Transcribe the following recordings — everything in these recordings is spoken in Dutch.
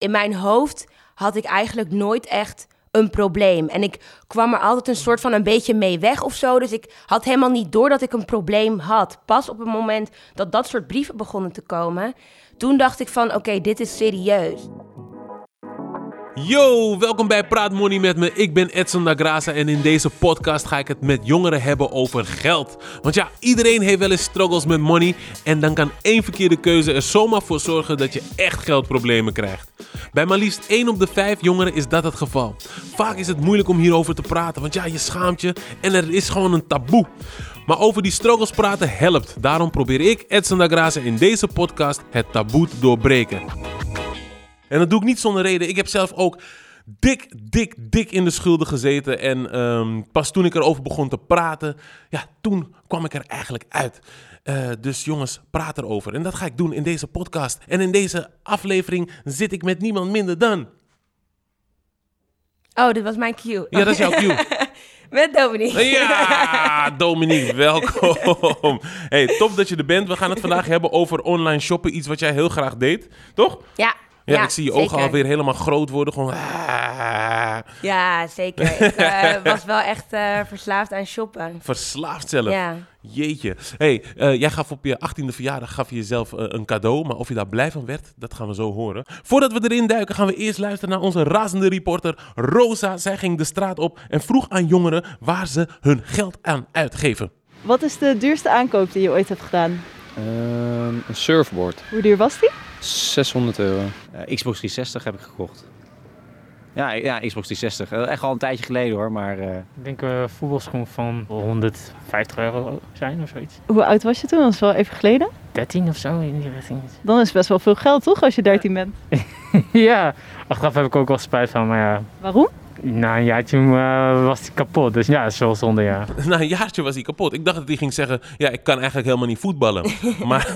in mijn hoofd had ik eigenlijk nooit echt een probleem. En ik kwam er altijd een soort van een beetje mee weg of zo. Dus ik had helemaal niet door dat ik een probleem had. Pas op het moment dat dat soort brieven begonnen te komen, toen dacht ik van oké, dit is serieus. Yo, welkom bij Praat Money met me. Ik ben Edson Dagraza en in deze podcast ga ik het met jongeren hebben over geld. Want ja, iedereen heeft wel eens struggles met money en dan kan één verkeerde keuze er zomaar voor zorgen dat je echt geldproblemen krijgt. Bij maar liefst 1 op de 5 jongeren is dat het geval. Vaak is het moeilijk om hierover te praten, want ja, je schaamt je en er is gewoon een taboe. Maar over die struggles praten helpt. Daarom probeer ik, Edson Dagraza, in deze podcast het taboe te doorbreken. En dat doe ik niet zonder reden. Ik heb zelf ook dik, dik, dik in de schulden gezeten. En ehm, pas toen ik erover begon te praten, ja, toen kwam ik er eigenlijk uit. Uh, dus jongens, praat erover. En dat ga ik doen in deze podcast. En in deze aflevering zit ik met niemand minder dan. Oh, dit was mijn cue. Ja, dat is jouw cue. Met Dominique. Ja, Dominique, welkom. Hey, top dat je er bent. We gaan het vandaag hebben over online shoppen. Iets wat jij heel graag deed, toch? Ja. Ja, ik zie je ogen alweer helemaal groot worden. Gewoon. Ah. Ja, zeker. Ik uh, was wel echt uh, verslaafd aan shoppen. Verslaafd zelf? Ja. Jeetje. hey, uh, jij gaf op je 18e verjaardag gaf je jezelf een cadeau. Maar of je daar blij van werd, dat gaan we zo horen. Voordat we erin duiken, gaan we eerst luisteren naar onze razende reporter Rosa. Zij ging de straat op en vroeg aan jongeren waar ze hun geld aan uitgeven. Wat is de duurste aankoop die je ooit hebt gedaan? Ehm, een surfboard. Hoe duur was die? 600 euro. Uh, Xbox 360 heb ik gekocht. Ja, ja, Xbox 360. Echt al een tijdje geleden hoor, maar... Uh... Ik denk een uh, voetbalschoen van 150 euro zijn of zoiets. Hoe oud was je toen? Dat is wel even geleden? 13 of zo, in die richting. Dan is het best wel veel geld toch, als je 13 bent? ja, achteraf heb ik ook wel spijt van, maar ja... Waarom? Na een jaartje uh, was hij kapot. Dus ja, dat is wel zonde, ja. Na een jaartje was hij kapot. Ik dacht dat hij ging zeggen... Ja, ik kan eigenlijk helemaal niet voetballen. maar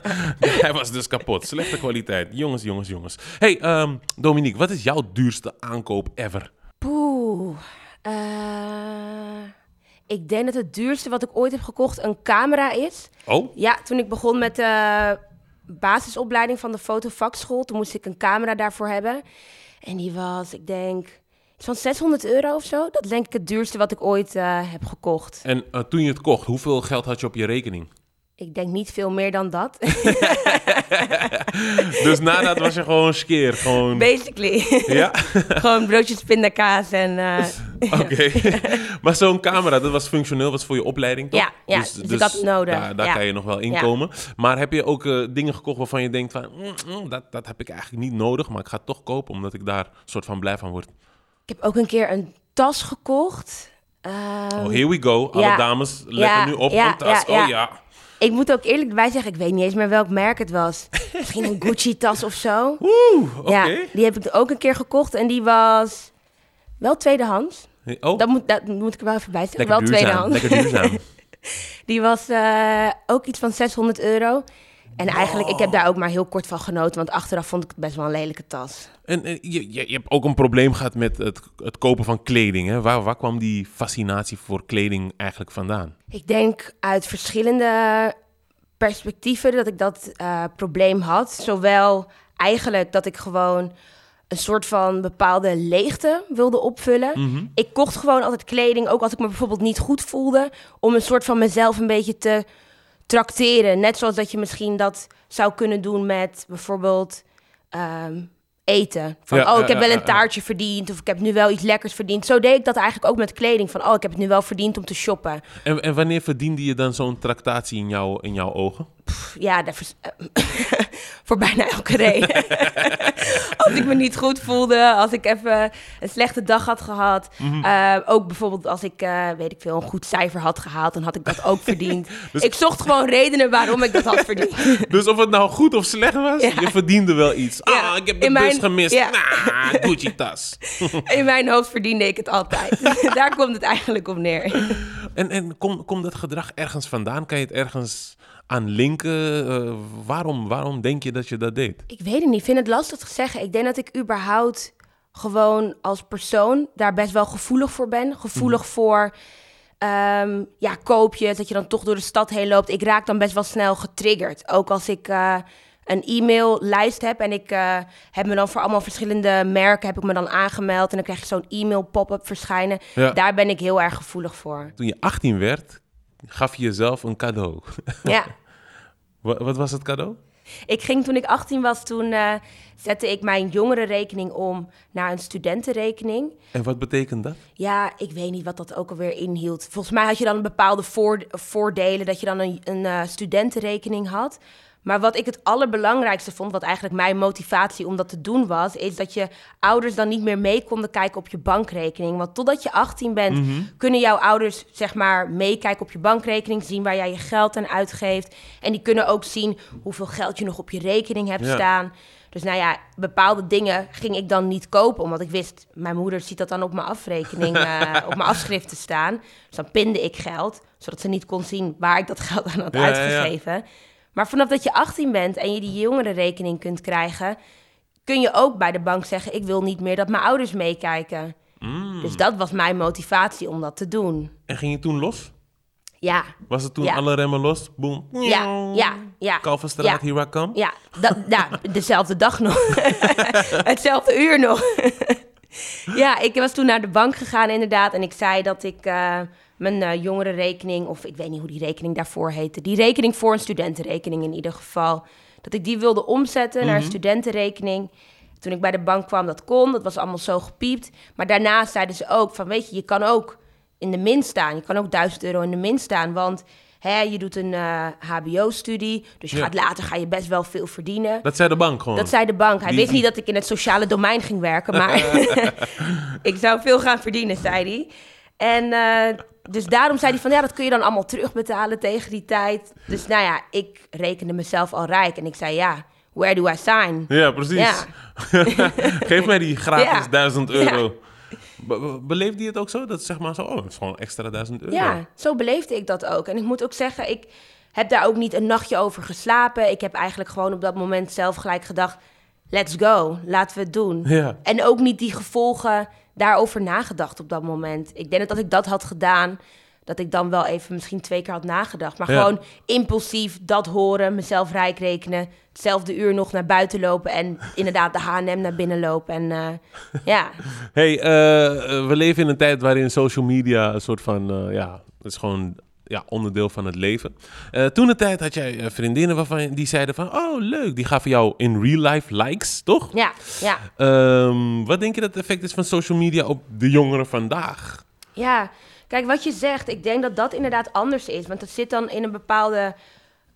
hij was dus kapot. Slechte kwaliteit. Jongens, jongens, jongens. hey, um, Dominique. Wat is jouw duurste aankoop ever? Poeh. Uh, ik denk dat het duurste wat ik ooit heb gekocht een camera is. Oh? Ja, toen ik begon met de basisopleiding van de fotovakschool... toen moest ik een camera daarvoor hebben. En die was, ik denk van 600 euro of zo. Dat is denk ik het duurste wat ik ooit uh, heb gekocht. En uh, toen je het kocht, hoeveel geld had je op je rekening? Ik denk niet veel meer dan dat. dus na dat was je gewoon skeer, gewoon... Basically. Ja? gewoon broodjes pindakaas en... Uh, Oké. Maar zo'n camera, dat was functioneel, was voor je opleiding, toch? Ja, ja dus, dus, dus dat nodig. Daar, daar ja. kan je nog wel inkomen. Ja. Maar heb je ook uh, dingen gekocht waarvan je denkt van... Mm, mm, dat, dat heb ik eigenlijk niet nodig, maar ik ga het toch kopen... omdat ik daar soort van blij van word? Ik heb ook een keer een tas gekocht. Um, oh, here we go. Alle ja, dames ja, nu op ja, een tas. Oh ja. Ik moet ook eerlijk bij zeggen, ik weet niet eens meer welk merk het was. Misschien een Gucci-tas of zo. Oeh, oké. Okay. Ja, die heb ik ook een keer gekocht en die was wel tweedehands. Oh. Dat, moet, dat moet ik er wel even bij zeggen. Lekker wel duurzaam. tweedehands. Lekker duurzaam. die was uh, ook iets van 600 euro. En eigenlijk, ik heb daar ook maar heel kort van genoten, want achteraf vond ik het best wel een lelijke tas. En, en je, je, je, hebt ook een probleem gehad met het, het kopen van kleding. Hè? Waar, waar kwam die fascinatie voor kleding eigenlijk vandaan? Ik denk uit verschillende perspectieven dat ik dat uh, probleem had. Zowel eigenlijk dat ik gewoon een soort van bepaalde leegte wilde opvullen. Mm -hmm. Ik kocht gewoon altijd kleding, ook als ik me bijvoorbeeld niet goed voelde, om een soort van mezelf een beetje te trakteren. Net zoals dat je misschien dat zou kunnen doen met bijvoorbeeld um, eten. Van, Ja, oh, ik heb wel een taartje verdiend of ik heb nu wel iets lekkers verdiend. Zo deed ik dat eigenlijk ook met kleding. Van, oh, ik heb het nu wel verdiend om te shoppen. En, en wanneer verdiende je dan zo'n tractatie in, jou, in jouw ogen? Pff, ja, voor bijna elke reden. als ik me niet goed voelde, als ik even een slechte dag had gehad. Mhm. Uh, ook bijvoorbeeld als ik, uh, weet ik veel, een goed cijfer had gehaald, dan had ik dat ook verdiend. Dus- Ik zocht gewoon redenen waarom ik dat had verdiend. Dus of het nou goed of slecht was, Ja. je verdiende wel iets. Ja. Ah, ik heb de In bus mijn- gemist. ja. Nah, Gucci-tas. In mijn hoofd verdiende ik het altijd. Daar komt het eigenlijk op neer. En, en komt kom dat gedrag ergens vandaan? Kan je het ergens aan linken? Eh, waarom, waarom denk je dat je dat deed? Ik weet het niet, ik vind het lastig te zeggen. Ik denk dat ik überhaupt gewoon als persoon daar best wel gevoelig voor ben. Gevoelig voor ehm, ja, koopjes, dat je dan toch door de stad heen loopt. Ik raak dan best wel snel getriggerd. Ook als ik eh, een e-maillijst heb. En ik eh, heb me dan voor allemaal verschillende merken heb ik me dan aangemeld. En dan krijg je zo'n e-mail pop-up verschijnen. Ja. Daar ben ik heel erg gevoelig voor. Toen je 18 werd, gaf je jezelf een cadeau. Ja. Wa- Wat was het cadeau? Ik ging toen ik 18 was, toen eh, zette ik mijn jongerenrekening om naar een studentenrekening. En wat betekent dat? Ja, ik weet niet wat dat ook alweer inhield. Volgens mij had je dan bepaalde voor, voordelen dat je dan een, een eh, studentenrekening had. Maar wat ik het allerbelangrijkste vond, wat eigenlijk mijn motivatie om dat te doen was, is dat je ouders dan niet meer mee konden kijken op je bankrekening. Want totdat je 18 bent, kunnen jouw ouders zeg maar meekijken op je bankrekening, zien waar jij je geld aan uitgeeft. En die kunnen ook zien hoeveel geld je nog op je rekening hebt Ja. staan. Dus nou ja, bepaalde dingen ging ik dan niet kopen, omdat ik wist, mijn moeder ziet dat dan op mijn afrekening, eh, op mijn afschriften staan. Dus dan pinde ik geld, zodat ze niet kon zien waar ik dat geld aan had Ja, ja. Maar vanaf dat je 18 bent en je die jongerenrekening kunt krijgen, kun je ook bij de bank zeggen, ik wil niet meer dat mijn ouders meekijken. Mm. Dus dat was mijn motivatie om dat te doen. En ging je toen los? Ja, Was het toen Ja. alle remmen los? Boom. ja, ja, ja. Kalverstraat, Ja. I come. Ja, dat, ja, dezelfde dag nog. Hetzelfde uur nog. ja, ik was toen naar de bank gegaan inderdaad. En ik zei dat ik eh, mijn eh jongerenrekening... of ik weet niet hoe die rekening daarvoor heette... die rekening voor een studentenrekening in ieder geval... dat ik die wilde omzetten naar een studentenrekening... Toen ik bij de bank kwam, dat kon. Dat was allemaal zo gepiept. Maar daarna zeiden ze ook van... weet je, je kan ook in de min staan. Je kan ook 1000 euro in de min staan. Want hè, je doet een eh, hbo-studie. Dus je Ja. gaat later ga je best wel veel verdienen. Dat zei de bank gewoon. Dat zei de bank. Hij Die- wist niet dat ik in het sociale domein ging werken, maar ik zou veel gaan verdienen, zei hij. En eh, dus daarom zei hij van, ja, dat kun je dan allemaal terugbetalen tegen die tijd. Dus nou ja, ik rekende mezelf al rijk en ik zei, ja, where do I sign? Ja, precies. Ja. Geef mij die gratis Ja. 1000 euro. Be- be- beleefde je het ook zo? Dat zeg maar zo, oh, dat is gewoon extra 1000 euro. Ja, zo beleefde ik dat ook. En ik moet ook zeggen, ik heb daar ook niet een nachtje over geslapen. Ik heb eigenlijk gewoon op dat moment zelf gelijk gedacht, let's go, laten we het doen. Ja. En ook niet die gevolgen daarover nagedacht op dat moment. Ik denk dat als ik dat had gedaan, dat ik dan wel even misschien twee keer had nagedacht. Maar Ja. gewoon impulsief dat horen, mezelf rijk rekenen, hetzelfde uur nog naar buiten lopen en inderdaad de H&M naar binnen lopen. En eh, ja, Hey, eh, we leven in een tijd waarin social media een soort van, eh, ja, het is gewoon ja, onderdeel van het leven. Eh, toen de tijd had jij eh, vriendinnen waarvan die zeiden van, oh leuk, die gaven jou in real life likes, toch? ja, ja. Ehm, wat denk je dat het effect is van social media op de jongeren vandaag? Ja, kijk wat je zegt. Ik denk dat dat inderdaad anders is. Want het zit dan in een bepaalde.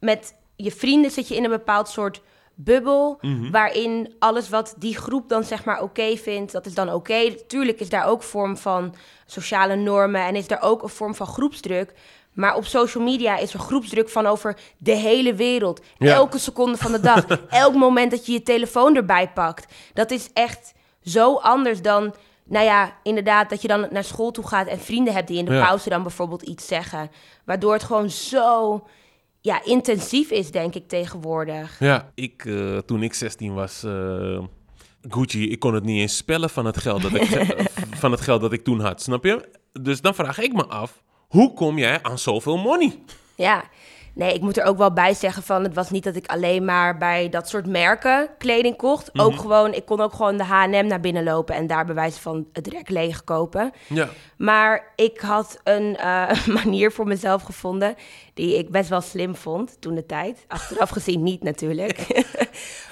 Met je vrienden zit je in een bepaald soort bubbel. Waarin alles wat die groep dan zeg maar oké vindt, dat is dan oké. Tuurlijk is daar ook vorm van sociale normen en is daar ook een vorm van groepsdruk. Maar op social media is er groepsdruk van over de hele wereld. Ja. Elke seconde van de dag. elk moment dat je je telefoon erbij pakt. Dat is echt zo anders dan, nou ja, inderdaad, dat je dan naar school toe gaat en vrienden hebt die in de Ja. pauze dan bijvoorbeeld iets zeggen. Waardoor het gewoon zo ja, intensief is, denk ik, tegenwoordig. Ja, ik, eh, toen ik 16 was, eh, Gucci, ik kon het niet eens spellen van het, geld dat ik, van het geld dat ik toen had, snap je? Dus dan vraag ik me af, hoe kom jij aan zoveel money? Ja, nee, ik moet er ook wel bij zeggen van... het was niet dat ik alleen maar bij dat soort merken kleding kocht. Ook gewoon, ik kon ook gewoon de H&M naar binnen lopen... en daar bij wijze van het rek leeg kopen. Ja, Maar ik had een eh, manier voor mezelf gevonden... die ik best wel slim vond toen de tijd. Achteraf gezien niet natuurlijk.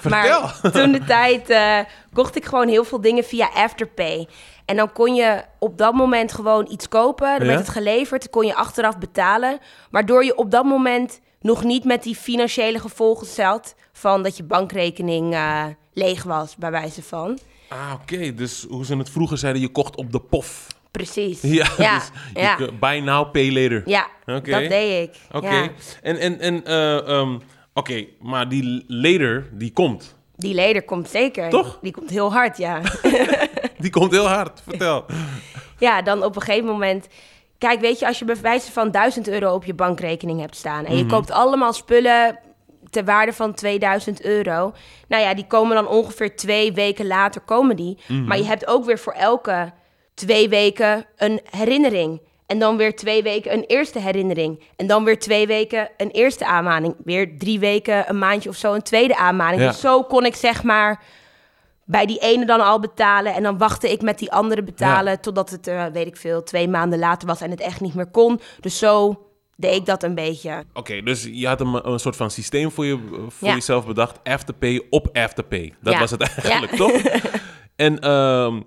Maar toen de tijd eh, kocht ik gewoon heel veel dingen via Afterpay. En dan kon je op dat moment gewoon iets kopen. Dan Ja. werd het geleverd, dan kon je achteraf betalen. Waardoor je op dat moment nog niet met die financiële gevolgen zat... van dat je bankrekening eh, leeg was, bij wijze van. ah, oké, dus hoe ze het vroeger zeiden, je kocht op de pof. Precies. Ja, ja, dus ja. buy now, pay later. Ja, dat deed ik. Oké, Ja. en, en, en eh, ehm, oké, maar die later, die komt. Die leder komt zeker. Toch? Die komt heel hard, ja. Die komt heel hard, vertel. ja, dan op een gegeven moment... Kijk, weet je, als je bij wijze van 1000 euro op je bankrekening hebt staan... en je Mhm. koopt allemaal spullen ter waarde van 2000 euro... nou ja, die komen dan ongeveer twee weken later komen die. Mhm. Maar je hebt ook weer voor elke twee weken een herinnering. En dan weer twee weken een eerste herinnering. En dan weer twee weken een eerste aanmaning. Weer drie weken, een maandje of zo, een tweede aanmaning. Ja. Dus zo kon ik zeg maar bij die ene dan al betalen. En dan wachtte ik met die andere betalen. Totdat het, eh, weet ik veel, twee maanden later was en het echt niet meer kon. Dus zo deed ik dat een beetje. Oké, dus je had een, een soort van systeem voor, je, voor Ja. jezelf bedacht. Afterpay op Afterpay. Dat Ja. was het eigenlijk, Ja. toch? En ehm,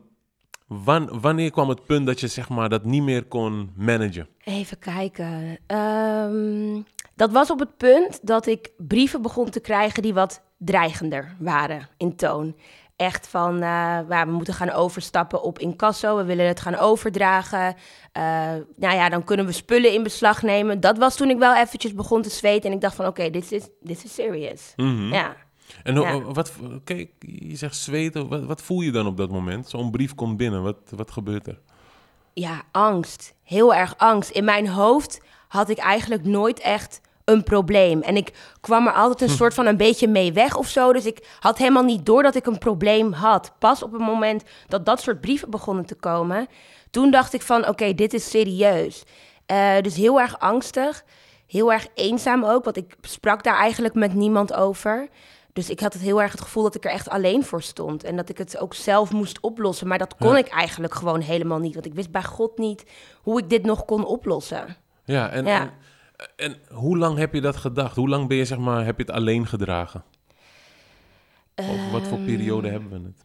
wan- wanneer kwam het punt dat je zeg maar, dat niet meer kon managen? Even kijken. Ehm, dat was op het punt dat ik brieven begon te krijgen die wat dreigender waren in toon. Echt van, waar we moeten gaan overstappen op incasso, we willen het gaan overdragen. Eh, nou ja, dan kunnen we spullen in beslag nemen. Dat was toen ik wel eventjes begon te zweten en ik dacht van, oké, dit is dit is serious. Mhm. Ja. En Ja. wat, kijk, je zegt zweten. Wat, wat voel je dan op dat moment? Zo'n brief komt binnen. Wat, wat gebeurt er? ja, angst. Heel erg angst. In mijn hoofd had ik eigenlijk nooit echt een probleem. En ik kwam er altijd een soort van een beetje mee weg of zo. Dus ik had helemaal niet door dat ik een probleem had. Pas op het moment dat dat soort brieven begonnen te komen... toen dacht ik van, oké, dit is serieus. Eh, dus heel erg angstig. Heel erg eenzaam ook, want ik sprak daar eigenlijk met niemand over... Dus ik had het heel erg het gevoel dat ik er echt alleen voor stond. En dat ik het ook zelf moest oplossen. Maar dat kon Ja. ik eigenlijk gewoon helemaal niet. Want ik wist bij God niet hoe ik dit nog kon oplossen. Ja, en, Ja. En, en hoe lang heb je dat gedacht? Hoe lang ben je, zeg maar, heb je het alleen gedragen? Over wat voor periode Ehm, hebben we het?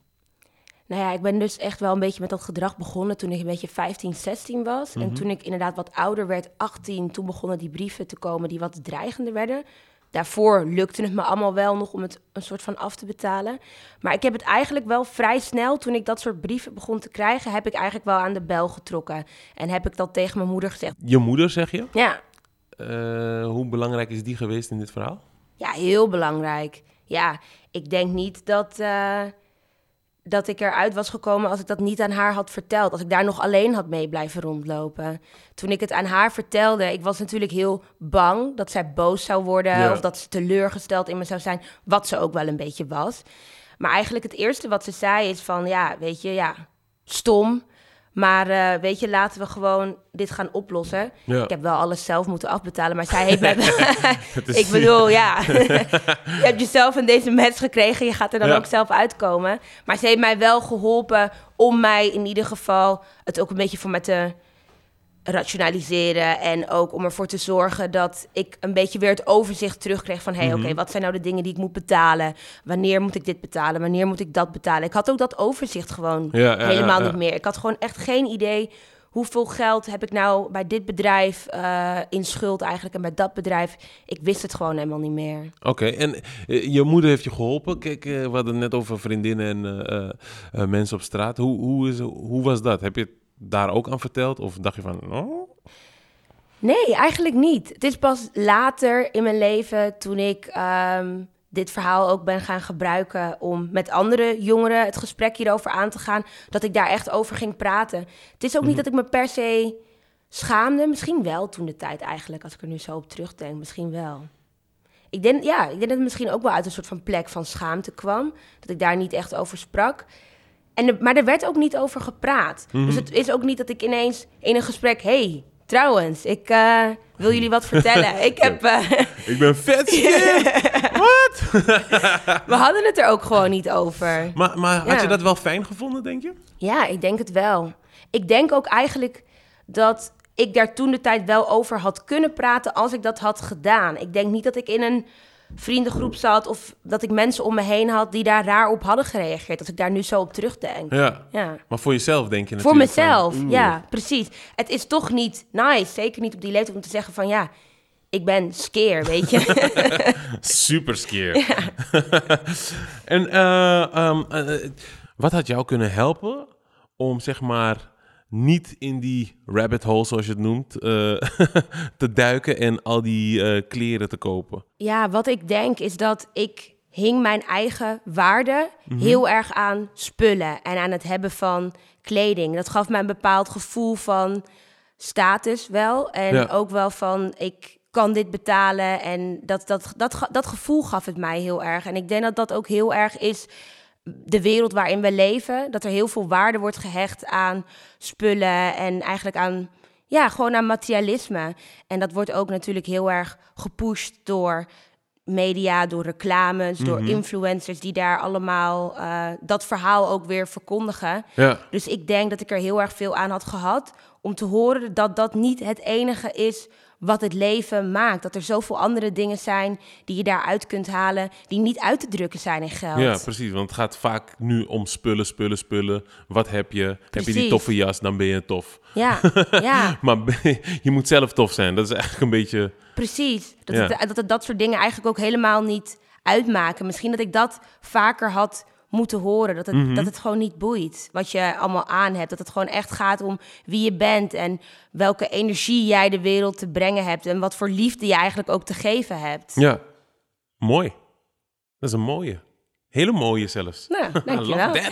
Nou ja, ik ben dus echt wel een beetje met dat gedrag begonnen toen ik een beetje 15, 16 was. Mhm. En toen ik inderdaad wat ouder werd, 18, toen begonnen die brieven te komen die wat dreigender werden. Daarvoor lukte het me allemaal wel nog om het een soort van af te betalen. Maar ik heb het eigenlijk wel vrij snel, toen ik dat soort brieven begon te krijgen, heb ik eigenlijk wel aan de bel getrokken. En heb ik dat tegen mijn moeder gezegd. Je moeder, zeg je? Ja, hoe belangrijk is die geweest in dit verhaal? Ja, heel belangrijk. Ja, ik denk niet dat, eh, dat ik eruit was gekomen als ik dat niet aan haar had verteld. Als ik daar nog alleen had mee blijven rondlopen. Toen ik het aan haar vertelde, ik was natuurlijk heel bang dat zij boos zou worden. Ja. Of dat ze teleurgesteld in me zou zijn. Wat ze ook wel een beetje was. Maar eigenlijk het eerste wat ze zei is van, ja, weet je, ja, stom. Maar eh, weet je, laten we gewoon dit gaan oplossen. Ja. Ik heb wel alles zelf moeten afbetalen, maar zij heeft mij... Ik bedoel, ja. je hebt jezelf in deze match gekregen, je gaat er dan Ja. ook zelf uitkomen. Maar ze heeft mij wel geholpen om mij in ieder geval het ook een beetje voor me te rationaliseren. En ook om ervoor te zorgen dat ik een beetje weer het overzicht terugkreeg van... hé, hey, Mhm. oké, wat zijn nou de dingen die ik moet betalen? Wanneer moet ik dit betalen? Wanneer moet ik dat betalen? Ik had ook dat overzicht gewoon Ja, ja, ja, helemaal ja. niet meer. Ik had gewoon echt geen idee... Hoeveel geld heb ik nou bij dit bedrijf eh, in schuld eigenlijk en bij dat bedrijf? Ik wist het gewoon helemaal niet meer. Oké, en eh, je moeder heeft je geholpen. Kijk, eh, we hadden net over vriendinnen en mensen op straat. Hoe, hoe, is, hoe was dat? Heb je het daar ook aan verteld? Of dacht je van, oh? Nee, eigenlijk niet. Het is pas later in mijn leven toen ik ehm, dit verhaal ook ben gaan gebruiken om met andere jongeren het gesprek hierover aan te gaan, dat ik daar echt over ging praten. Het is ook niet Mhm. dat ik me per se schaamde, misschien wel toen de tijd eigenlijk, als ik er nu zo op terugdenk, misschien wel. Ik denk, ja, ik denk dat het misschien ook wel uit een soort van plek van schaamte kwam, dat ik daar niet echt over sprak. En maar er werd ook niet over gepraat. Mhm. Dus het is ook niet dat ik ineens in een gesprek... hey, trouwens, ik eh, wil jullie wat vertellen. Ik heb... eh, Ik ben vet. Wat? we hadden het er ook gewoon niet over. maar maar had Ja. je dat wel fijn gevonden, denk je? Ja, ik denk het wel. Ik denk ook eigenlijk dat ik daar toen de tijd wel over had kunnen praten... als ik dat had gedaan. Ik denk niet dat ik in een vriendengroep zat... of dat ik mensen om me heen had die daar raar op hadden gereageerd... als ik daar nu zo op terugdenk. Ja. Ja. Maar voor jezelf denk je Voor natuurlijk van, mezelf, ja, precies. Het is toch niet nice, zeker niet op die leeftijd, om te zeggen van ja, ik ben skeer, weet je. Super scared. en eh, ehm, eh, wat had jou kunnen helpen om zeg maar niet in die rabbit hole, zoals je het noemt, eh, te duiken en al die eh, kleren te kopen? ja, wat ik denk is dat ik hing mijn eigen waarde Mhm. heel erg aan spullen en aan het hebben van kleding. Dat gaf mij een bepaald gevoel van status wel. En Ja. ook wel van ik kan dit betalen. En dat, dat, dat, dat gevoel gaf het mij heel erg. En ik denk dat dat ook heel erg is de wereld waarin we leven. Dat er heel veel waarde wordt gehecht aan spullen en eigenlijk aan ja, gewoon naar materialisme. En dat wordt ook natuurlijk heel erg gepusht door media, door reclames, door Mhm. influencers die daar allemaal eh, dat verhaal ook weer verkondigen. Ja. Dus ik denk dat ik er heel erg veel aan had gehad om te horen dat dat niet het enige is wat het leven maakt. Dat er zoveel andere dingen zijn die je daaruit kunt halen, die niet uit te drukken zijn in geld. Ja, precies. Want het gaat vaak nu om spullen, spullen, spullen. Wat heb je? Heb je die toffe jas, dan ben je tof. ja, ja. Maar je moet zelf tof zijn. Dat is eigenlijk een beetje... Precies. Dat, Ja. het, dat het dat soort dingen eigenlijk ook helemaal niet uitmaken. Misschien dat ik dat vaker had moeten horen. Dat het, Mhm. dat het gewoon niet boeit wat je allemaal aan hebt. Dat het gewoon echt gaat om wie je bent en welke energie jij de wereld te brengen hebt. En wat voor liefde je eigenlijk ook te geven hebt. Ja, mooi. Dat is een mooie. Hele mooie zelfs. Nou, dankjewel. that.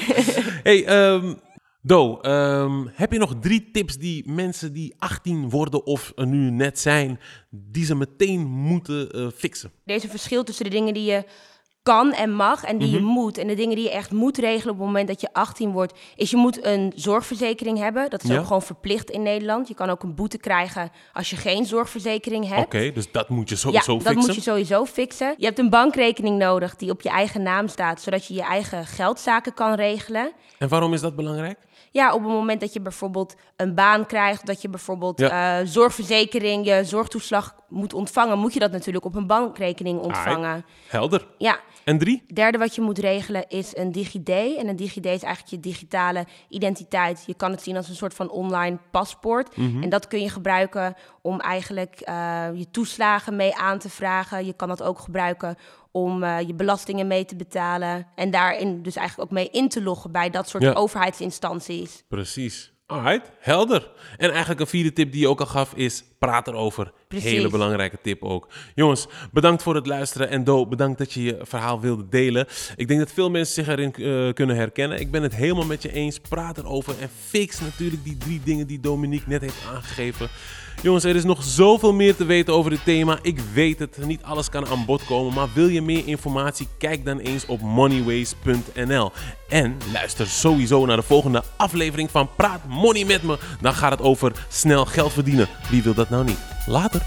hey, ehm, Do, ehm, heb je nog drie tips die mensen die 18 worden of nu net zijn, die ze meteen moeten eh, fixen? Een verschil tussen de dingen die je kan en mag en die je Mhm. moet. En de dingen die je echt moet regelen op het moment dat je 18 wordt, is je moet een zorgverzekering hebben. Dat is Ja. ook gewoon verplicht in Nederland. Je kan ook een boete krijgen als je geen zorgverzekering hebt. Oké, dus dat moet je Ja, sowieso dat fixen. moet je sowieso fixen. Je hebt een bankrekening nodig die op je eigen naam staat, zodat je je eigen geldzaken kan regelen. En waarom is dat belangrijk? Ja, op het moment dat je bijvoorbeeld een baan krijgt, dat je bijvoorbeeld Ja. eh, zorgverzekering, je zorgtoeslag moet ontvangen, moet je dat natuurlijk op een bankrekening ontvangen. Helder. Ja, En drie? Derde wat je moet regelen is een DigiD. En een DigiD is eigenlijk je digitale identiteit. Je kan het zien als een soort van online paspoort. Mhm. En dat kun je gebruiken om eigenlijk eh, je toeslagen mee aan te vragen. Je kan dat ook gebruiken om eh, je belastingen mee te betalen. En daarin dus eigenlijk ook mee in te loggen bij dat soort Ja. overheidsinstanties. Precies. Alright, helder. En eigenlijk een vierde tip die je ook al gaf is praat erover. Precies. Hele belangrijke tip ook. Jongens, bedankt voor het luisteren. En Do, bedankt dat je je verhaal wilde delen. Ik denk dat veel mensen zich erin eh, kunnen herkennen. Ik ben het helemaal met je eens. Praat erover en fix natuurlijk die drie dingen die Dominique net heeft aangegeven. Jongens, er is nog zoveel meer te weten over dit thema. Ik weet het, niet alles kan aan bod komen. Maar wil je meer informatie? Kijk dan eens op moneyways.nl. En luister sowieso naar de volgende aflevering van Praat Money met me. Dan gaat het over snel geld verdienen. Wie wil dat nou niet? Later.